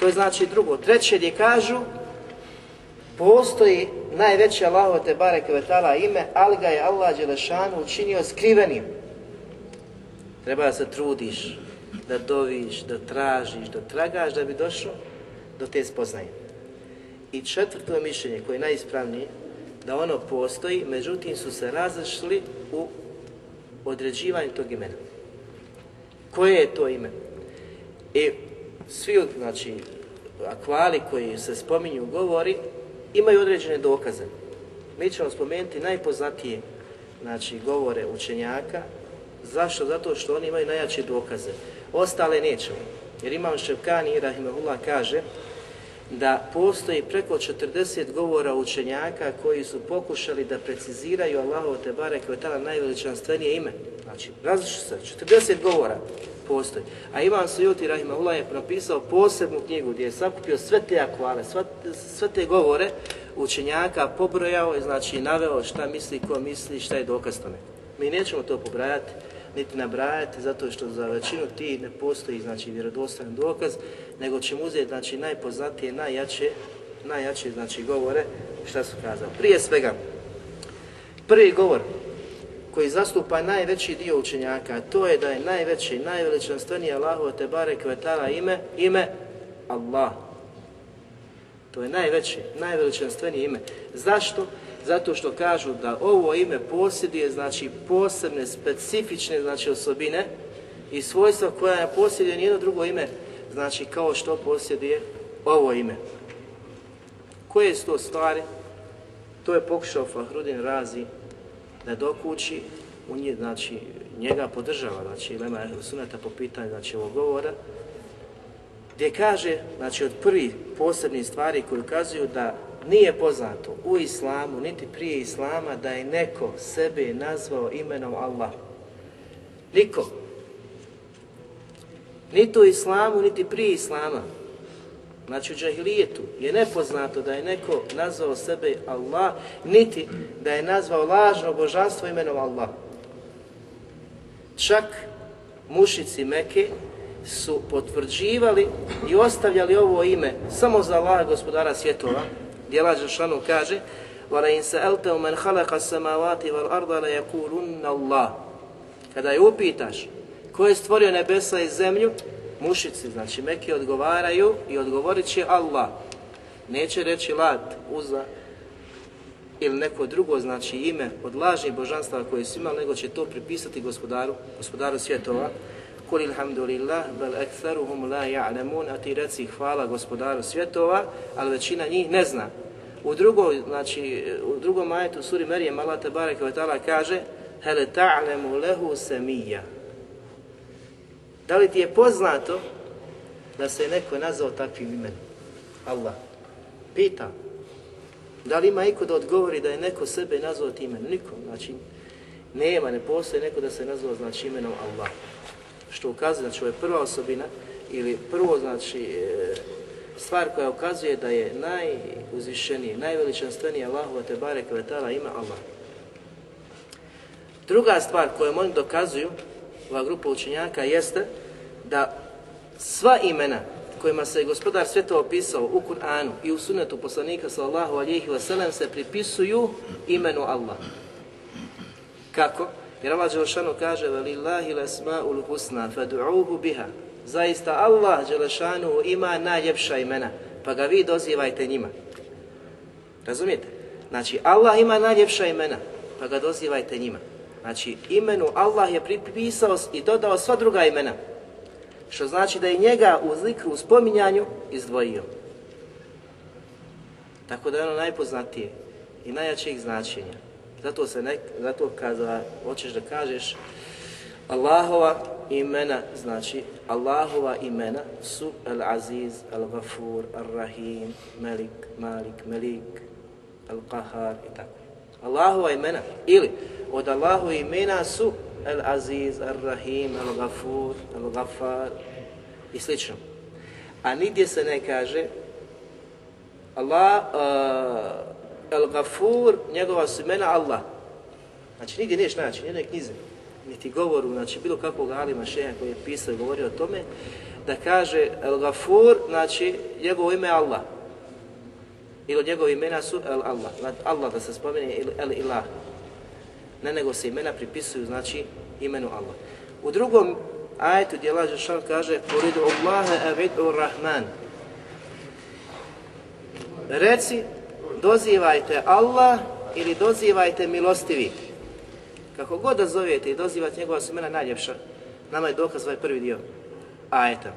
To je znači drugo. Treće gdje kažu, postoji najveće Allaho te barek ime, ali ga je Allah Đelešanu učinio skrivenim. Treba da se trudiš, da doviš, da tražiš, da tragaš da bi došao do te spoznaje. I četvrto mišljenje koje je najispravnije, da ono postoji, međutim su se razašli u određivanju tog imena. Koje je to ime? I svi, znači, akvali koji se spominju u govori, imaju određene dokaze. Mi ćemo spomenuti najpoznatije znači, govore učenjaka. Zašto? Zato što oni imaju najjače dokaze. Ostale nećemo. Jer Imam Ševkani, Rahimahullah, kaže da postoji preko 40 govora učenjaka koji su pokušali da preciziraju Allahov te bare koje je tala najveličanstvenije ime. Znači, različno se, 40 govora postoji. A Imam Sujuti Rahimahullah je napisao posebnu knjigu gdje je sakupio sve te akvale, sve, sve te govore učenjaka, pobrojao i znači naveo šta misli, ko misli, šta je dokaz tome. Mi nećemo to pobrajati, niti nabrajati, zato što za većinu ti ne postoji znači vjerodostojan dokaz, nego ćemo uzeti znači najpoznatije, najjače, najjače znači govore šta su kazali. Prije svega, prvi govor koji zastupa najveći dio učenjaka, to je da je najveći, najveličanstveniji Allahu te barek vetala ime, ime Allah. To je najveće, najveličanstvenije ime. Zašto? Zato što kažu da ovo ime posjeduje znači posebne, specifične znači osobine i svojstva koja ne posjeduje nijedno drugo ime, znači kao što posjeduje ovo ime. Koje su to stvari? To je pokušao Fahrudin Razi da dokući u nje, znači njega podržava, znači Lema Sunata po pitanju znači ovog govora, gdje kaže, znači od prvi posebnih stvari koji ukazuju da nije poznato u islamu, niti prije islama, da je neko sebe nazvao imenom Allah. Niko. Niti u islamu, niti prije islama. Znači u džahilijetu je nepoznato da je neko nazvao sebe Allah, niti da je nazvao lažno božanstvo imenom Allah. Čak mušici Meke su potvrđivali i ostavljali ovo ime samo za Allah gospodara svjetova, gdje Allah Žešanu kaže وَلَا إِنْ سَأَلْتَهُ مَنْ خَلَقَ السَّمَاوَاتِ وَالْأَرْضَ لَيَكُولُنَّ اللَّهِ Kada je upitaš ko je stvorio nebesa i zemlju, mušici, znači Meki odgovaraju i odgovorit će Allah. Neće reći Lat, Uza ili neko drugo znači ime od lažnih božanstava koje su imali, nego će to pripisati gospodaru, gospodaru svjetova. Kul ilhamdulillah, bel ektheruhum la ja'lemun, a ti reci hvala gospodaru svjetova, ali većina njih ne zna. U drugom, znači, u drugom majetu suri Merijem, Allah te barek kaže Hele ta'lemu lehu semija. Da li ti je poznato da se neko nazvao takvim imenom? Allah. Pita. Da li ima iko da odgovori da je neko sebe nazvao tim imenom? Niko. Znači, nema, ne postoji neko da se nazvao znači imenom Allah. Što ukazuje, znači ovo je prva osobina ili prvo znači e, stvar koja ukazuje da je najuzvišeniji, najveličanstveniji Allahu te barek vetala ima Allah. Druga stvar koju oni dokazuju ova grupa učenjaka jeste da sva imena kojima se gospodar sveta opisao u Kur'anu i u sunnetu poslanika sallallahu alihi wasallam se pripisuju imenu Allah. Kako? Jer Allah Đelešanu kaže وَلِلَّهِ الْأَسْمَاءُ الْحُسْنَا فَدُعُوهُ biha. Zaista Allah Đelešanu ima najljepša imena, pa ga vi dozivajte njima. Razumijete? Znači, Allah ima najljepša imena, pa ga dozivajte njima. Znači, imenu Allah je pripisao i dodao sva druga imena. Što znači da je njega u zikru, u spominjanju, izdvojio. Tako da je ono najpoznatije i najjačijih značenja. Zato se ne, zato kada hoćeš da kažeš Allahova imena, znači Allahova imena su Al-Aziz, Al-Ghafur, Al-Rahim, Malik, Malik, Melik, Al-Qahar i tako. Allahova imena ili od Allahu imena su Al-Aziz, Al-Rahim, Al-Ghafur, Al-Ghafar i slično. A nigdje se ne kaže Allah, uh, El Gafur, njegova su imena Allah. Znači nigdje niješ naći, nijednoj knjize, niti govoru, znači bilo kakvog alima šeha koji je pisao i govorio o tome, da kaže El Gafur, znači njegovo ime Allah. Ili od njegove imena su El Allah. Znači, Allah da se spomene El Ilah ne nego se imena pripisuju, znači, imenu Allah. U drugom ajetu gdje Allah Žešan kaže Kuridu Allahe avidu Rahman Reci, dozivajte Allah ili dozivajte milostivi. Kako god da zovete i dozivate njegova su najljepša, nama je dokaz ovaj prvi dio ajeta.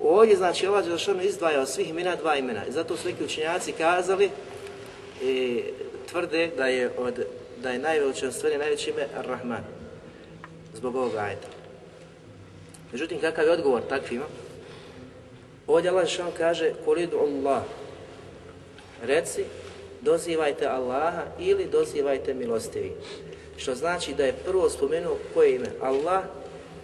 Ovdje znači Allah Žešan izdvaja od svih imena dva imena i zato su neki učenjaci kazali i tvrde da je od da je najveličanstveni najveće ime Ar-Rahman. Zbog ovog ajeta. Međutim, kakav je odgovor takvima? Ovdje Allah što kaže, kolidu Allah. Reci, dozivajte Allaha ili dozivajte milostivi. Što znači da je prvo spomenuo koje ime? Allah,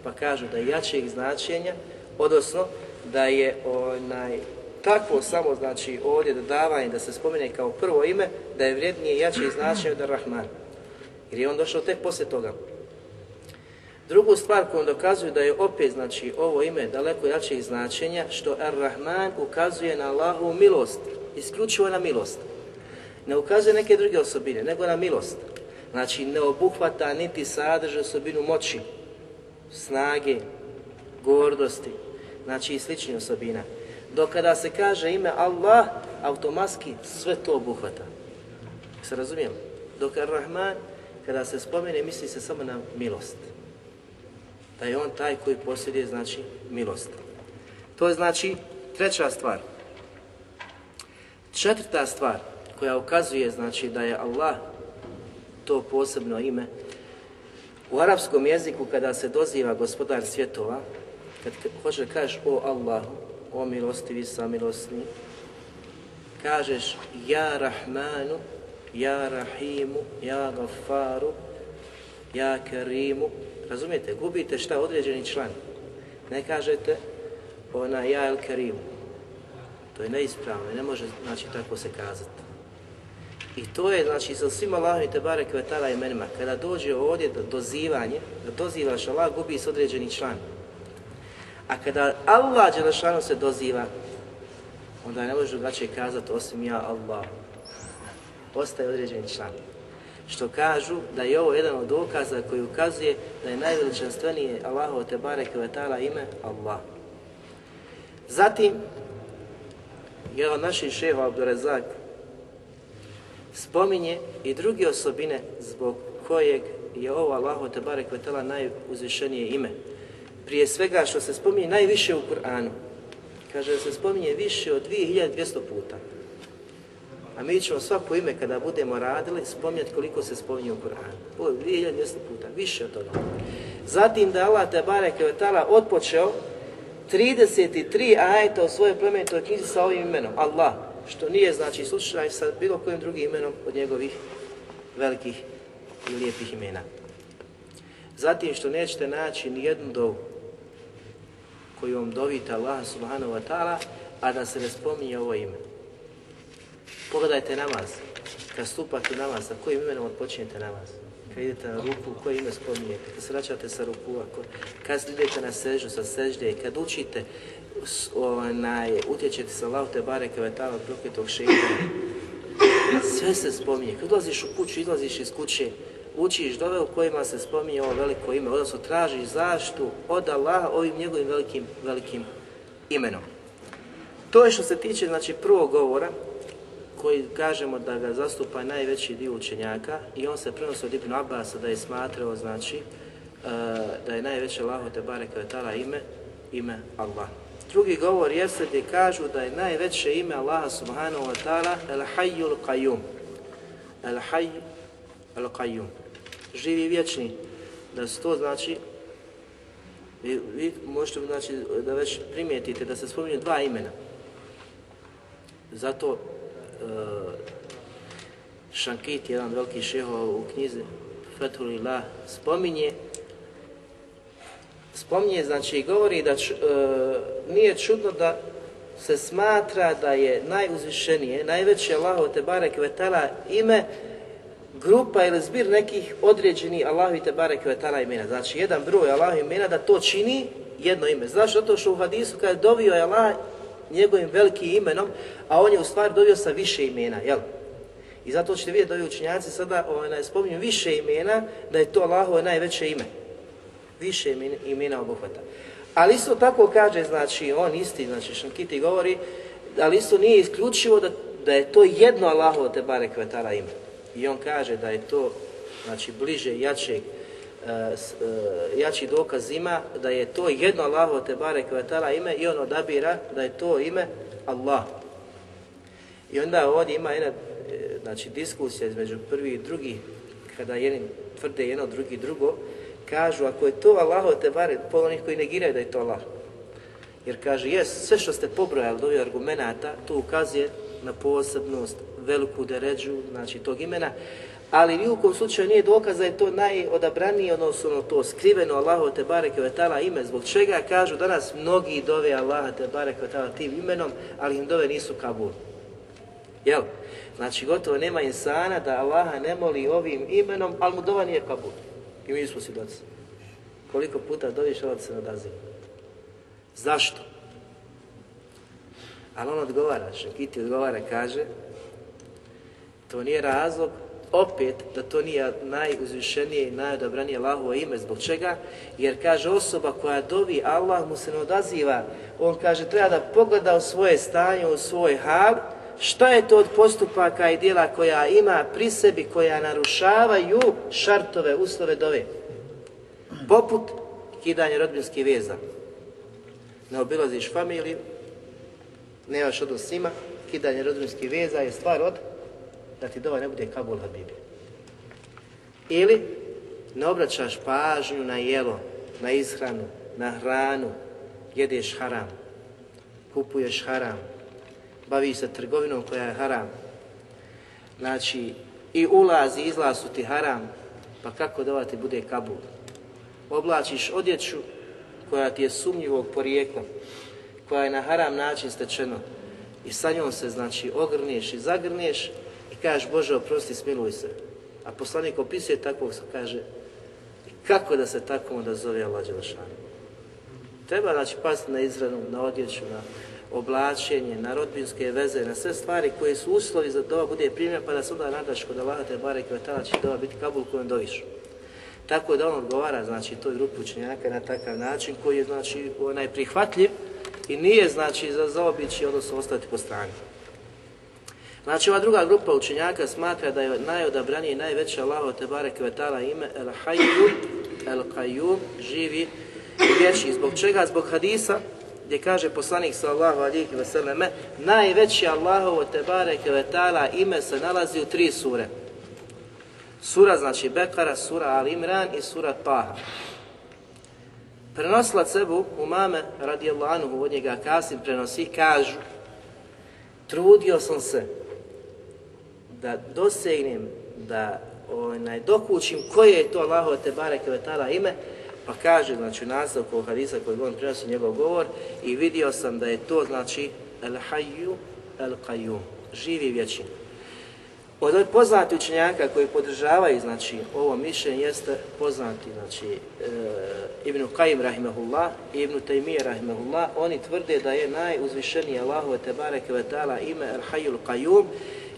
pa kažu da je jačeg značenja, odnosno da je onaj takvo samo znači ovdje dodavanje da se spomene kao prvo ime, da je vrijednije jače značenje od Rahman. Jer je on došao tek poslije toga. Drugu stvar koju dokazuje da je opet znači ovo ime daleko jače značenja, što Ar-Rahman ukazuje na Allahu milost, isključivo na milost. Ne ukazuje neke druge osobine, nego na milost. Znači ne obuhvata niti sadrže osobinu moći, snage, gordosti, znači i sličnih osobina. Dok kada se kaže ime Allah, automatski sve to obuhvata. Se razumijemo? Dok Ar-Rahman, kada se spomene, misli se samo na milost. Da je on taj koji posjeduje, znači, milost. To je znači treća stvar. Četvrta stvar koja ukazuje znači da je Allah to posebno ime. U arapskom jeziku kada se doziva gospodar svjetova, kad hoće kažeš o Allahu, o milostivi samilosni, kažeš ja Rahmanu, ja Rahimu, ja Gafaru, ja Kerimu. Razumijete? Gubite šta određeni član. Ne kažete ona ja El Kerimu. To je neispravno i ne može znači tako se kazati. I to je znači sa svim Allahom i Tebare Kvetala imenima. Kada dođe ovdje do dozivanje, da dozivaš Allah, gubi se određeni član. A kada Allah Đelešanu se doziva, onda ne može drugačije kazati osim ja Allah. Ostaje određeni član. Što kažu da je ovo jedan od dokaza koji ukazuje da je najveličanstvenije Allahovo Tebare Kvetala ime Allah. Zatim, jedan naših šeha Abdurezak spominje i druge osobine zbog kojeg je ovo Allahu te Kvetala najuzvišenije ime. Prije svega što se spominje najviše u Kur'anu. Kaže da se spominje više od 2200 puta. A mi ćemo svako ime kada budemo radili spominjati koliko se spominje u Kur'anu. Ovo 2200 puta, više od toga. Zatim da Allah te Kvetala otpočeo odpočeo 33 ajeta u svojoj plemenitoj knjizi sa ovim imenom, Allah, što nije znači slučaj sa bilo kojim drugim imenom od njegovih velikih i lijepih imena. Zatim što nećete naći ni jednu dovu koju vam dovite Allah subhanahu wa ta'ala, a da se ne spominje ovo ime. Pogledajte namaz. Kad stupate namaz, sa kojim imenom odpočinjete namaz? Kad idete na ruku, koje ime spominjete, kad se vraćate sa ruku, kad idete na sežu sa sežde, kad učite, onaj, utječete sa Allahu te bareke vetala prokletog šeitana. Sve se spominje. Kad ulaziš u kuću, izlaziš iz kuće, učiš dove u kojima se spominje ovo veliko ime, odnosno tražiš zaštu od Allaha ovim njegovim velikim, velikim imenom. To je što se tiče znači, prvog govora, koji kažemo da ga zastupa najveći dio učenjaka i on se prenosi od Ibn Abbas da je smatrao znači e, da je najveće Allaho te bareke ve ime ime Allah. Drugi govor jeste gdje kažu da je najveće ime Allaha subhanahu wa ta'ala El Hayyul Qayyum. El Hayy El Qayyum. Živi vječni. Da se to znači vi, vi možete znači da već primijetite da se spominju dva imena. Zato Eh, Šankit, jedan veliki šeho u knjizi Fethulillah, spominje spominje, znači govori da č, e, nije čudno da se smatra da je najuzvišenije, najveće Allaho te barek vetala ime grupa ili zbir nekih određeni Allahu te barek vetala imena. Znači jedan broj Allahu imena da to čini jedno ime. Znaš, zato što u hadisu kada je dovio je Allah njegovim velikim imenom, a on je u stvari dovio sa više imena, jel? I zato ćete vidjeti da ovi učenjaci sada onaj, spominju više imena, da je to Allahove najveće ime. Više imena, imena obuhvata. Ali isto tako kaže, znači, on isti, znači, Šankiti govori, ali isto nije isključivo da, da je to jedno Allahovo te bare kvetara ime. I on kaže da je to, znači, bliže, jačeg, uh, E, e, jači dokaz ima da je to jedno Allahovo te barek vatala ime i on odabira da je to ime Allah. I onda ovdje ima jedna e, znači, diskusija između prvi i drugi, kada jedni tvrde jedno, drugi drugo, kažu ako je to Allah, te barek, pol onih koji negiraju da je to Allah. Jer kaže, jes, sve što ste pobrojali do ovih argumenta, to ukazuje na posebnost, veliku deređu, znači tog imena, ali ni u kom slučaju nije dokaz da je to najodabranije, odnosno ono to skriveno Allahu te bareke ve taala ime, zbog čega kažu danas mnogi dove Allaha te bareke ve taala tim imenom, ali im dove nisu kabul. Jel? Znači, gotovo nema insana da Allaha ne moli ovim imenom, ali mu dova nije kabul. I mi smo svjedoci. Koliko puta doviš, Allah se nadaziva. Zašto? Ali on odgovara, Šekiti odgovara, kaže, to nije razlog, opet da to nije najuzvišenije i najodabranije Allahovo ime. Zbog čega? Jer kaže osoba koja dovi, Allah mu se ne odaziva. On kaže treba da pogleda u svoje stanje, u svoj hal, šta je to od postupaka i dijela koja ima pri sebi, koja narušavaju šartove, uslove dove. Poput kidanje rodbinskih veza. Ne obilaziš familiju, nemaš odnos s njima, kidanje rodbinskih veza je stvar od da ti dova ne bude Kabul Habibi. Ili ne obraćaš pažnju na jelo, na ishranu, na hranu, jedeš haram, kupuješ haram, baviš se trgovinom koja je haram, znači i ulazi, izlaz su ti haram, pa kako da ti bude Kabul? Oblačiš odjeću koja ti je sumnjivog porijekla, koja je na haram način stečeno i sa njom se znači ogrneš i zagrneš kažeš Bože oprosti smiluj se. A poslanik opisuje takvog, kaže kako da se tako onda zove Allah Đelešanu. Treba znači pasti na izranu, na odjeću, na oblačenje, na rodbinske veze, na sve stvari koje su uslovi za dova bude primjer, pa da se onda nadaš kod Allaha te bare kvetala će dova biti kabul kojem doviš. Tako da on odgovara znači toj grupi učenjaka na takav način koji je znači onaj prihvatljiv i nije znači za zaobići odnosno ostati po strani. Znači ova druga grupa učenjaka smatra da je najodabranije i najveće Allaho te Kvetala ime El Hayyu El Qayyum živi i vječi. Zbog čega? Zbog hadisa gdje kaže poslanik sallahu alihi vseleme najveće Allahovo te Kvetala ime se nalazi u tri sure. Sura znači Bekara, sura Al Imran i sura Taha. Prenosila cebu umame radijallahu anhu od njega Kasim prenosi, kažu trudio sam se da dosegnem, da onaj, dokućim koje je to Allaho te bareke vetala ime, pa kaže, znači, u nastavku hadisa koji on prenosi njegov govor i vidio sam da je to, znači, el hayyu el qayyum, živi vječni. Od ovih poznati učenjaka koji podržavaju znači, ovo mišljenje jeste poznati znači, e, Ibn Qajim rahimahullah i Ibn Taymiye rahimahullah. Oni tvrde da je najuzvišeniji Allahove Tebareke ve ta'ala ime El Hayyul Qayyum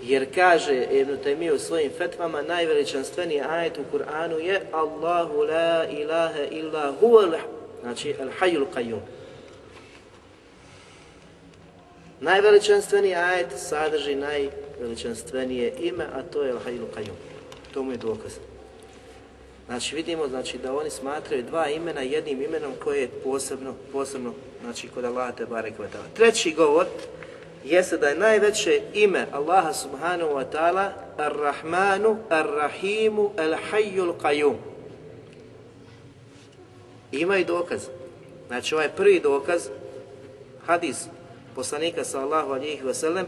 jer kaže Ibn Taymiye u svojim fetvama najveličanstveniji ajet u Kur'anu je Allahu la ilaha illa huwa znači al-hayyul Qayyum. Najveličanstveniji ajet sadrži najveličanstvenije ime, a to je Al-Hayyul Qayyum. To mu je dokaz. Znači vidimo znači da oni smatraju dva imena jednim imenom koje je posebno, posebno znači kod Allaha te barek Treći govor jeste da je najveće ime Allaha subhanahu wa ta'ala Ar-Rahmanu, Ar-Rahimu, Al-Hayyul Qayyum. Ima i dokaz. Znači ovaj prvi dokaz, hadis poslanika sallahu alihi wasallam,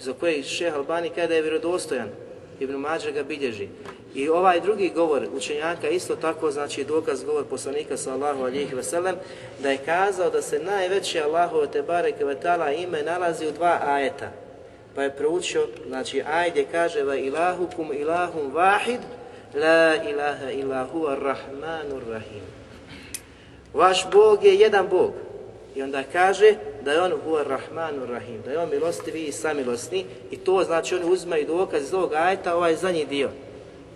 za koji šeha Albani kada je vjerodostojan, Ibn Mađa ga bilježi. I ovaj drugi govor učenjaka isto tako znači dokaz govor poslanika sallahu alihi sellem da je kazao da se najveće Allahu te bareke vetala ime nalazi u dva ajeta. Pa je proučio, znači ajde kaže va ilahukum ilahum vahid, la ilaha ilahu huwa rahmanur rahim. Vaš Bog je jedan Bog. I onda kaže da je on huwa rahmanur rahim, da je on milostivi i samilosni i to znači oni uzmaju dokaz iz ovog ajeta, ovaj zadnji dio.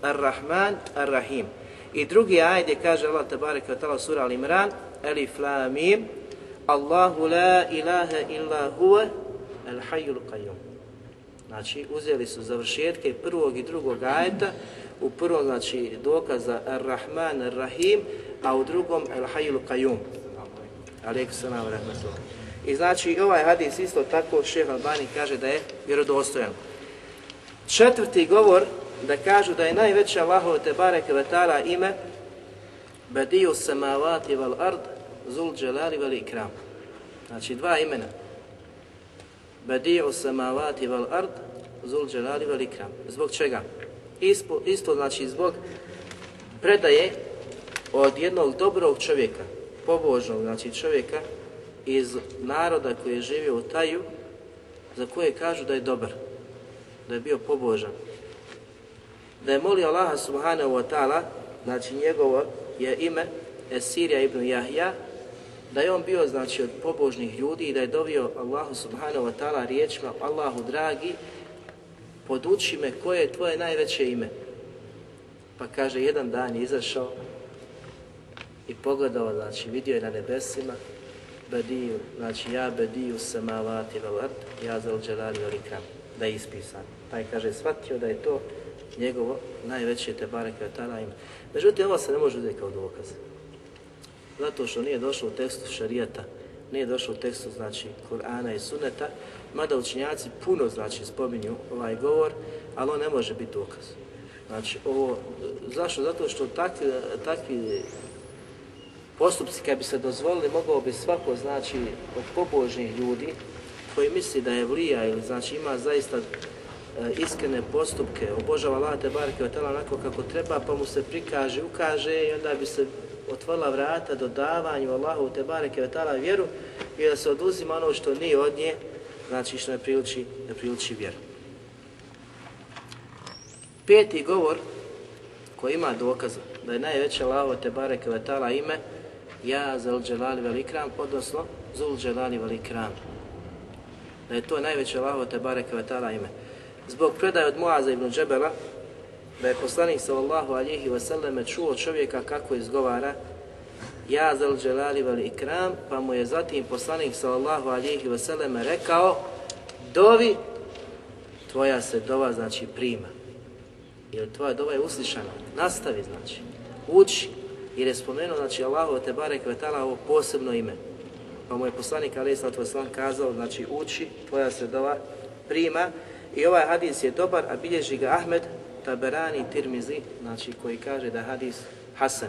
Ar-Rahman, Ar-Rahim. I drugi ajet kaže Allah tabaraka wa ta'ala sura Al-Imran, Alif la mim, Allahu la ilaha illa huwa al-hayyul qayyum. Znači, uzeli su završetke prvog i drugog ajeta, u prvom znači dokaza Ar-Rahman, Ar-Rahim, a u drugom Al-Hayyul Qayyum. Aleikum salam rahmetullah. I znači ovaj hadis isto tako šeha Albani kaže da je vjerodostojan. Četvrti govor da kažu da je najveća Allahove te bareke vetala ime Badiju samavati val ard zul dželali vel ikram. Znači dva imena. Badiju samavati val ard zul dželali vel ikram. Zbog čega? Isto, isto znači zbog predaje od jednog dobrog čovjeka, pobožnog znači čovjeka iz naroda koji je živio u Taju, za koje kažu da je dobar, da je bio pobožan, da je molio Allaha subhanahu wa ta'ala, znači njegovo je ime Esirija ibn Jahja, da je on bio znači od pobožnih ljudi i da je dovio Allahu subhanahu wa ta'ala riječima Allahu dragi, poduči me koje je tvoje najveće ime. Pa kaže, jedan dan je izašao i pogledao, znači vidio je na nebesima, bediju, znači ja bediju samavati vel ard, ja zal dželali vel ikram, da je ispisan. Pa je, kaže, shvatio da je to njegovo najveće te bareke tada ime. Međutim, ovo se ne može uzeti kao dokaz. Zato što nije došlo u tekstu šarijata, nije došlo u tekstu, znači, Kur'ana i Sunneta, mada učinjaci puno, znači, spominju ovaj govor, ali on ne može biti dokaz. Znači, ovo, zašto? Zato što takvi, takvi postupci kad bi se dozvolili, mogao bi svako, znači, od pobožnih ljudi koji misli da je vlija ili znači ima zaista E, iskrene postupke, obožava Allah te bareke od tela onako kako treba, pa mu se prikaže, ukaže i onda bi se otvorila vrata dodavanju Allahu te bareke od tela vjeru i da se oduzima ono što nije od nje, znači što ne priliči, ne priliči vjeru. Peti govor koji ima dokaza da je najveće Allahu te bareke vetala tela ime Ja zal dželali velikram, odnosno Zul dželali velikram. Da je to najveće Allaho te bareke vetala ime. Zbog predaje od Muaza ibn Džebela, da je poslanik sallallahu alihi wasallam čuo čovjeka kako izgovara Ja zal dželali vel ikram, pa mu je zatim poslanik sallallahu alihi wasallam rekao Dovi, tvoja se dova znači prima. Jer tvoja dova je uslišana. Nastavi znači. Uči, jer je spomenuo, znači, Allahu te barek vetala ovo posebno ime. Pa mu je poslanik Ali sallallahu tvoj kazao, znači, uči, tvoja se dova prima. I ovaj hadis je dobar, a bilježi ga Ahmed Taberani Tirmizi, znači, koji kaže da hadis Hasan.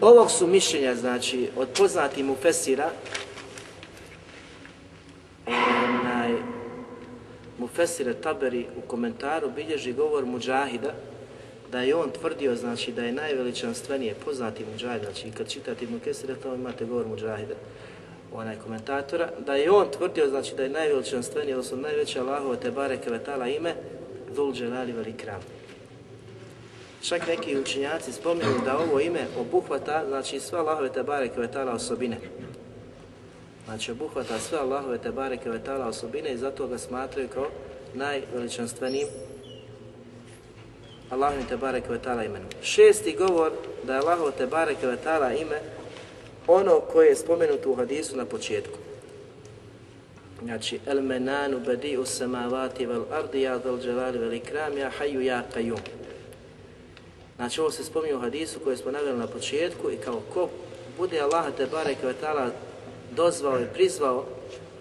Ovog su mišljenja, znači, od poznatih mu Fesira, onaj, Mufesire Taberi u komentaru bilježi govor Mujahida, da je on tvrdio, znači, da je najveličanstvenije poznati Mujahid, znači, kad čitate mu Kesira, to imate govor Mujahida onaj komentatora, da je on tvrdio, znači, da je najveličanstvenije, odnosno najveće Allahove te bareke vetala ime, Dhul Dželali Velikram. Čak neki učinjaci spominju da ovo ime obuhvata, znači, sva Allahove te bareke vetala osobine. Znači, obuhvata sve Allahove te bareke vetala osobine i zato ga smatraju kao najveličanstvenijim Allahu te bareke vetala imenom. Šesti govor da je Allahu te bareke vetala ime ono koje je spomenuto u hadisu na početku. Znači, el menanu badi'u samavati vel ardi ja dal dželali vel ikram ja haju ja qayyum. Znači, ovo se spominje u hadisu koje smo naveli na početku i kao ko bude Allah te barek ve taala dozvao i prizvao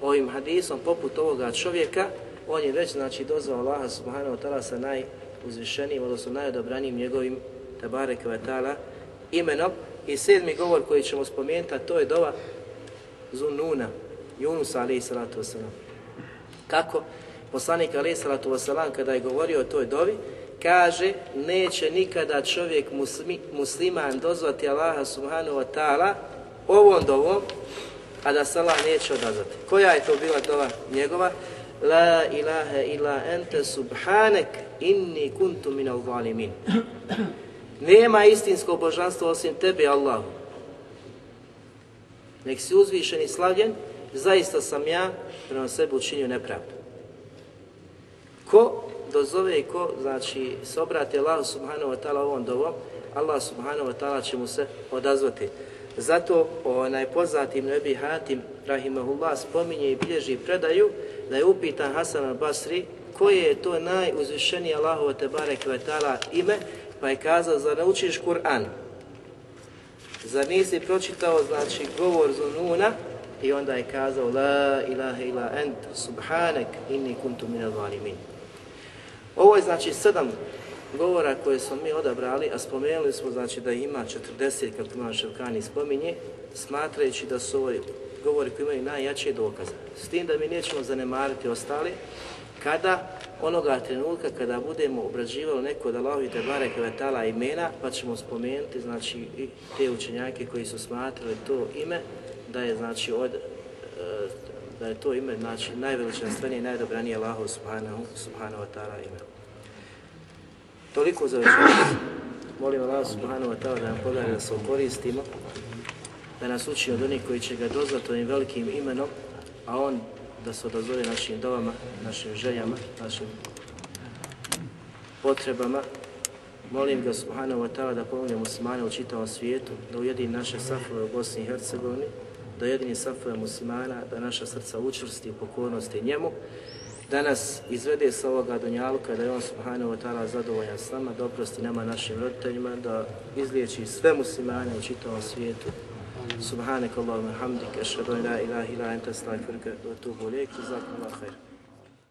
ovim hadisom poput ovoga čovjeka, on je već znači dozvao Allaha subhanahu wa ta'ala sa najuzvišenijim, odnosno najodobranijim njegovim tabarek wa ta'ala imenom. I sedmi govor koji ćemo spomenuti, to je dova Zununa, Yunus alaihi salatu wasalam. Kako? Poslanik alaihi salatu wasalam kada je govorio o toj dovi, kaže neće nikada čovjek muslimi, musliman dozvati Allaha subhanahu wa ta'ala ovom dovom, a da se Allah neće odazvati. Koja je to bila dova njegova? La ilaha illa ente subhanek inni kuntu minal zalimin. Nema istinskog božanstva osim tebe, Allahu. Nek si uzvišen i slavljen, zaista sam ja prema sebi učinio nepravdu. Ko dozove i ko, znači, se obrati Allah subhanahu wa ta'ala ovom dovom, Allah subhanahu wa ta'ala će mu se odazvati. Zato onaj poznati Ibn Abi Hatim, rahimahullah, spominje i bilježi predaju da je upitan Hasan al-Basri koje je to najuzvišenije Allahovo Tebare Kvetala ime, pa je kazao, zar ne učiš Kur'an? Zar nisi pročitao, znači, govor Zununa? I onda je kazao, la ilaha ila ent, subhanek, inni kuntu minal valimin. Ovo je, znači, sedam govora koje smo mi odabrali, a spomenuli smo, znači, da ima 40, kako imam Ševkani spominje, smatrajući da su ovo govori koji imaju najjače dokaze. S tim da mi nećemo zanemariti ostali, kada onoga trenutka kada budemo obrađivali neko od Allahovi Tebare Kvetala imena, pa ćemo spomenuti znači, i te učenjake koji su smatrali to ime, da je znači od e, da je to ime znači najveličanstvenije i najdobranije Allahu subhanahu, subhanahu wa ta'ala ime. Toliko za večeras. Molim Allah subhanahu wa ta'ala da nam podari da se koristimo, da nas uči od onih koji će ga dozvati ovim velikim imenom, a on da se odazove našim dovama, našim željama, našim potrebama Molim ga subhanahu wa ta'ala da pomogne muslimane u čitavom svijetu, da ujedini naše safove u Bosni i Hercegovini, da ujedini safove muslimana, da naša srca učvrsti u pokornosti njemu, da nas izvede sa ovoga donjalka, da je on subhanahu wa ta'ala zadovoljan s nama, da oprosti nama našim roditeljima, da izliječi sve muslimane u čitavom svijetu. Subhanak Allahumma hamdika, ashhadu an la ilaha illa anta astaghfiruka wa atubu ilayk. Jazakumullahu khairan.